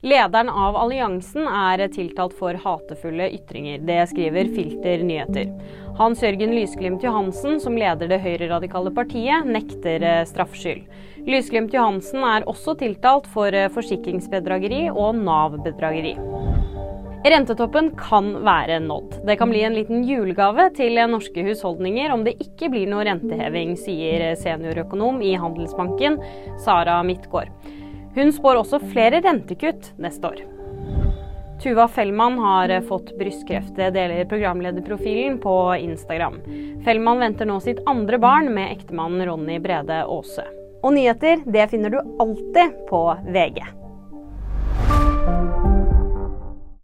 Lederen av alliansen er tiltalt for hatefulle ytringer. Det skriver Filter nyheter. Hans Jørgen Lysglimt Johansen, som leder det høyreradikale partiet, nekter eh, straffskyld. Lysglimt Johansen er også tiltalt for eh, forsikringsbedrageri og Nav-bedrageri. Rentetoppen kan være nådd. Det kan bli en liten julegave til norske husholdninger om det ikke blir noe renteheving, sier seniorøkonom i Handelsbanken, Sara Midtgaard. Hun spår også flere rentekutt neste år. Tuva Fellmann har fått brystkreft. Det deler programlederprofilen på Instagram. Fellmann venter nå sitt andre barn med ektemannen Ronny Brede Aase. Og nyheter det finner du alltid på VG.